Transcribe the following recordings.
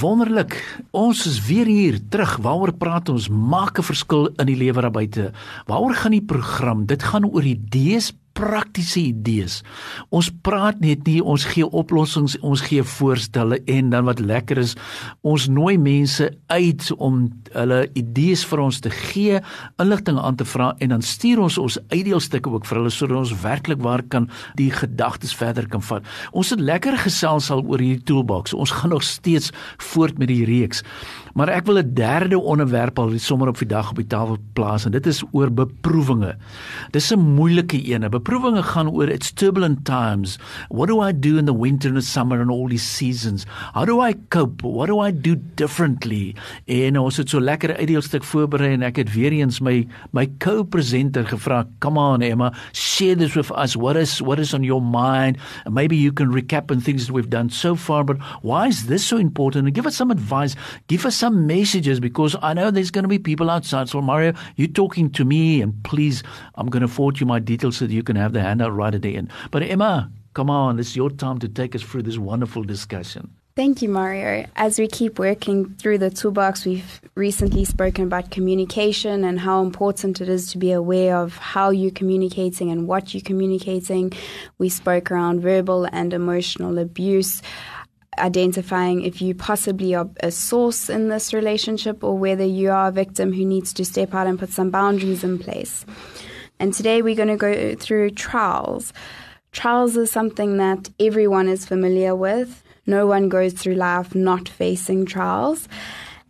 Wonderlik. Ons is weer hier terug. Waaroor praat ons? Maak 'n verskil in die lewer daar buite. Waaroor gaan die program? Dit gaan oor idees, praktiese idees. Ons praat net nie, ons gee oplossings, ons gee voorstelle en dan wat lekker is, ons nooi mense uit om hulle idees vir ons te gee, inligting aan te vra en dan stuur ons ons uitdeelstukke ook vir hulle sodat ons werklik waar kan die gedagtes verder kan vat. Ons het lekker gesels al oor hierdie toolbox. Ons gaan nog steeds voort met die reeks. Maar ek wil 'n derde onderwerp al sommer op die dag op die tafel plaas en dit is oor beproewinge. Dis 'n moeilike een. Beproewinge gaan oor it's turbulent times. What do I do in the winter and the summer and all these seasons? How do I cope? What do I do differently? En ons het so lekker uitdeelstuk voorberei en ek het weer eens my my co-presenter gevra, "Come on Emma, share this with us. What is what is on your mind? And maybe you can recap on things that we've done so far, but why is this so important? And give us some advice. Give us some messages because I know there's going to be people outside. So, Mario, you're talking to me, and please, I'm going to forward you my details so that you can have the handout right at the end. But, Emma, come on, it's your time to take us through this wonderful discussion. Thank you, Mario. As we keep working through the toolbox, we've recently spoken about communication and how important it is to be aware of how you're communicating and what you're communicating. We spoke around verbal and emotional abuse identifying if you possibly are a source in this relationship or whether you are a victim who needs to step out and put some boundaries in place. And today we're going to go through trials. Trials is something that everyone is familiar with. No one goes through life not facing trials.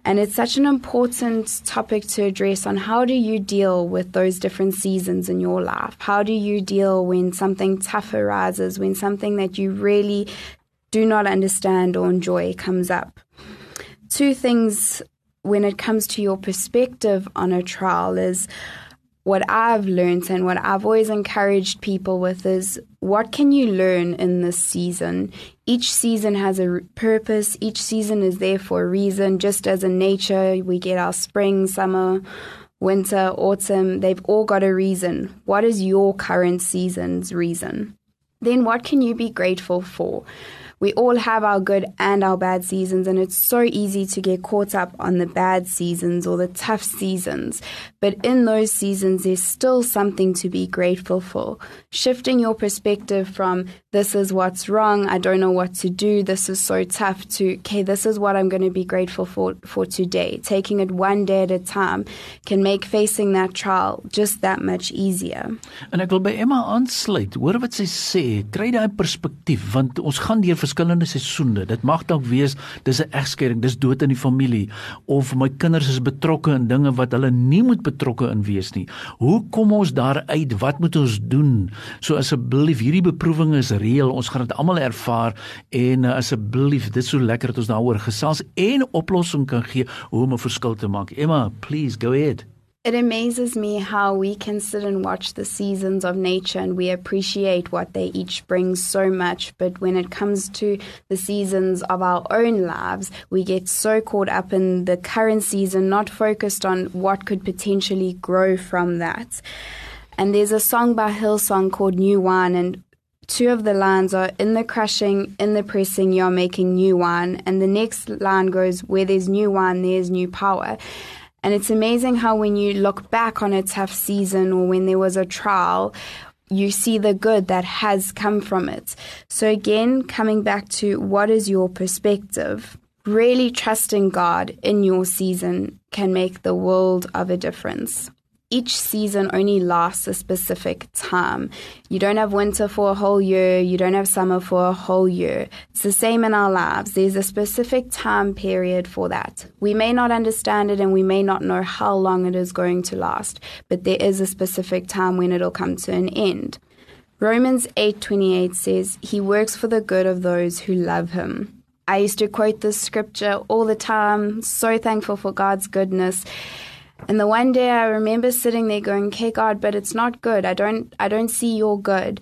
And it's such an important topic to address on how do you deal with those different seasons in your life? How do you deal when something tough arises, when something that you really do not understand or enjoy comes up. Two things when it comes to your perspective on a trial is what I've learned and what I've always encouraged people with is what can you learn in this season? Each season has a purpose, each season is there for a reason, just as in nature, we get our spring, summer, winter, autumn, they've all got a reason. What is your current season's reason? Then what can you be grateful for? We all have our good and our bad seasons, and it's so easy to get caught up on the bad seasons or the tough seasons. But in those seasons, there's still something to be grateful for. Shifting your perspective from this is what's wrong, I don't know what to do, this is so tough, to okay, this is what I'm going to be grateful for for today. Taking it one day at a time can make facing that trial just that much easier. En ek wil by Emma aansluit. Hoor wat sy sê, kry daai perspektief want ons gaan deur verskillende seisoene. Dit mag dalk wees dis 'n egskeiding, dis dood in die familie of my kinders is betrokke in dinge wat hulle nie moet betrokke in wees nie. Hoe kom ons daar uit? Wat moet ons doen? So asseblief, hierdie beproewing is reël. Ons gaan dit almal ervaar en uh, asseblief, dit is so lekker dat ons daaroor gesels en oplossing kan gee hoe om 'n verskil te maak. Emma, please go ahead. It amazes me how we can sit and watch the seasons of nature and we appreciate what they each bring so much. But when it comes to the seasons of our own lives, we get so caught up in the current season, not focused on what could potentially grow from that. And there's a song by Hillsong called New Wine, and two of the lines are in the crushing, in the pressing, you're making new wine. And the next line goes, where there's new wine, there's new power. And it's amazing how when you look back on a tough season or when there was a trial, you see the good that has come from it. So, again, coming back to what is your perspective, really trusting God in your season can make the world of a difference each season only lasts a specific time. You don't have winter for a whole year, you don't have summer for a whole year. It's the same in our lives. There's a specific time period for that. We may not understand it and we may not know how long it is going to last, but there is a specific time when it'll come to an end. Romans 8:28 says, "He works for the good of those who love him." I used to quote this scripture all the time, so thankful for God's goodness. And the one day I remember sitting there going, "Okay, God, but it's not good. I don't I don't see your good."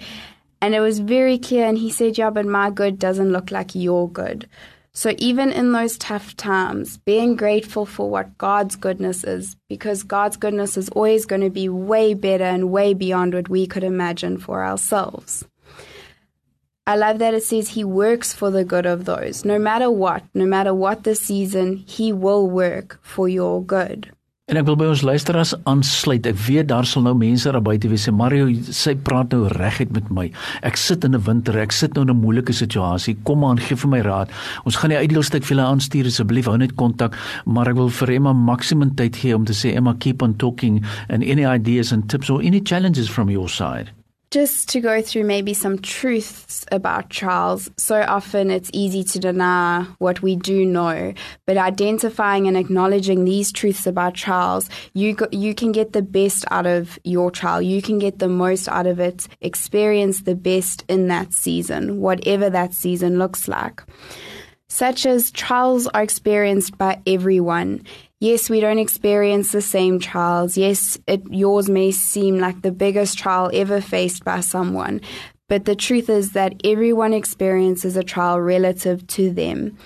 And it was very clear and he said, "Yeah, but my good doesn't look like your good." So even in those tough times, being grateful for what God's goodness is, because God's goodness is always going to be way better and way beyond what we could imagine for ourselves. I love that it says he works for the good of those. No matter what, no matter what the season, he will work for your good. En ek wil by ons luisteraars aansluit. Ek weet daar sal nou mense daar buite wees. Mario, sy praat nou reguit met my. Ek sit in 'n winter, ek sit nou in 'n moeilike situasie. Kom aan, gee vir my raad. Ons gaan die uitdeelstuk vir julle aanstuur asseblief. Hou net kontak, maar ek wil vir Emma maksimum tyd gee om te sê Emma keep on talking and any ideas and tips or any challenges from your side. Just to go through maybe some truths about trials. So often it's easy to deny what we do know, but identifying and acknowledging these truths about trials, you go, you can get the best out of your trial. You can get the most out of it. Experience the best in that season, whatever that season looks like. Such as trials are experienced by everyone yes, we don't experience the same trials. Yes, it, yours may seem like the biggest trial ever faced by someone, but the truth is that everyone experiences a trial relative to them.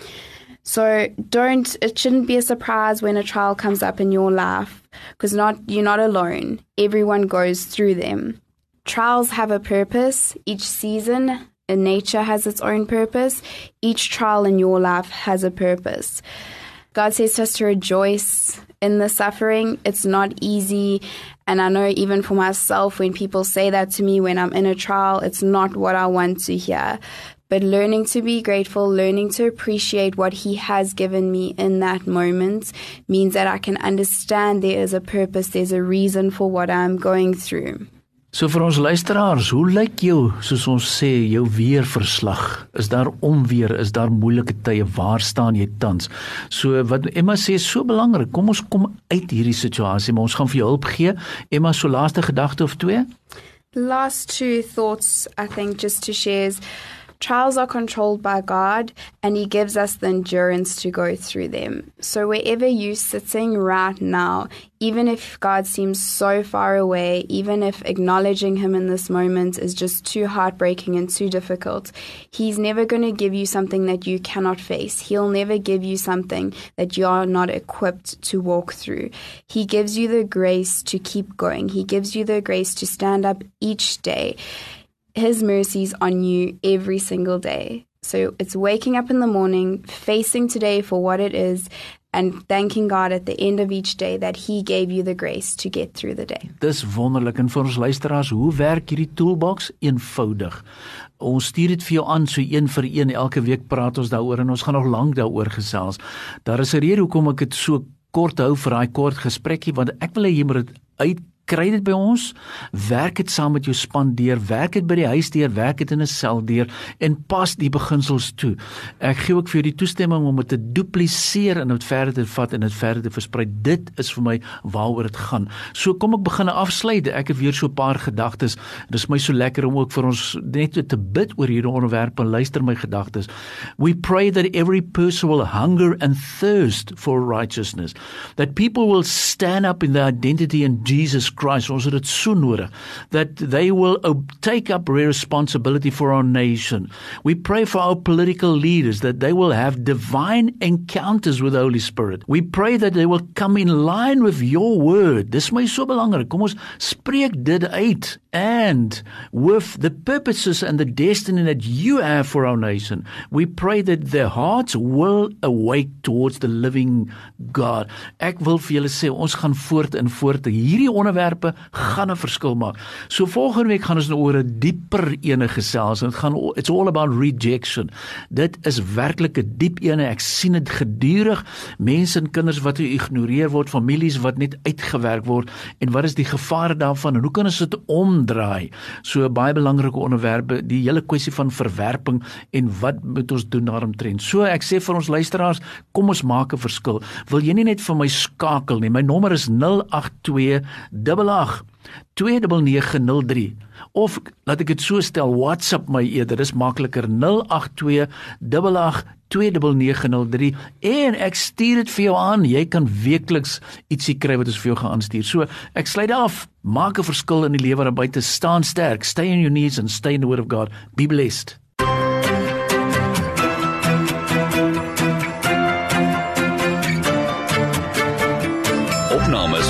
So don't it shouldn't be a surprise when a trial comes up in your life because not you're not alone. Everyone goes through them. Trials have a purpose. Each season in nature has its own purpose. Each trial in your life has a purpose. God says to us to rejoice in the suffering. It's not easy. And I know even for myself, when people say that to me when I'm in a trial, it's not what I want to hear. But learning to be grateful, learning to appreciate what He has given me in that moment means that I can understand there is a purpose, there's a reason for what I'm going through. So vir ons luisteraars, hoe lyk jou soos ons sê jou weerverslag? Is daar onweer? Is daar moeilike tye? Waar staan jy tans? So wat Emma sê is so belangrik. Kom ons kom uit hierdie situasie, maar ons gaan vir jou hulp gee. Emma, so laaste gedagte of twee? Last two thoughts I think just to share is Trials are controlled by God, and He gives us the endurance to go through them. So, wherever you're sitting right now, even if God seems so far away, even if acknowledging Him in this moment is just too heartbreaking and too difficult, He's never going to give you something that you cannot face. He'll never give you something that you're not equipped to walk through. He gives you the grace to keep going, He gives you the grace to stand up each day. His mercies on you every single day. So it's waking up in the morning, facing today for what it is, and thanking God at the end of each day that He gave you the grace to get through the day. Dis wonderlik en vir ons luisteraars, hoe werk hierdie toolbox? Eenvoudig. Ons stuur dit vir jou aan so een vir een elke week praat ons daaroor en ons gaan nog lank daaroor gesels. Daar is 'n rede hoekom ek dit so kort hou vir daai kort gesprekkie want ek wil hê jy moet dit uit kry dit by ons, werk dit saam met jou span deur, werk dit by die huis deur, werk dit in 'n sel deur en pas die beginsels toe. Ek gee ook vir jou die toestemming om dit te dupliseer en dit verder te vat en dit verder te versprei. Dit is vir my waaroor dit gaan. So kom ek begin afsluit. Ek het weer so 'n paar gedagtes. Dit is my so lekker om ook vir ons net te bid oor hierdie onderwerp en luister my gedagtes. We pray that every person will hunger and thirst for righteousness. That people will stand up in their identity in Jesus Christ ons het dit so nodig that they will take up responsibility for our nation. We pray for our political leaders that they will have divine encounters with the holy spirit. We pray that they will come in line with your word. Dis my so belangrik. Kom ons spreek dit uit and with the purposes and the destiny that you have for our nation. We pray that their hearts will awake towards the living God. Ek wil vir julle sê ons gaan voort en voort. Hierdie onderwerp onderwerpe gaan 'n verskil maak. So volgende week gaan ons nou oor 'n dieper ene gesels en dit gaan it's all about rejection. Dit is werklik 'n diep ene. Ek sien dit gedurig. Mense en kinders wat geïgnoreer word, families wat net uitgewerk word en wat is die gevare daarvan en hoe kan ons dit omdraai? So baie belangrike onderwerpe, die hele kwessie van verwerping en wat moet ons doen daaromtrent. So ek sê vir ons luisteraars, kom ons maak 'n verskil. Wil jy nie net vir my skakel nie? My nommer is 082 88 2903 of laat ek dit so stel WhatsApp my eerder dis makliker 082 882903 en ek stuur dit vir jou aan jy kan weekliks ietsie kry wat ons vir jou gaan aanstuur. So ek sluit af maak 'n verskil in die lewe daar buite staan sterk stay in your knees and stay in the word of God be blessed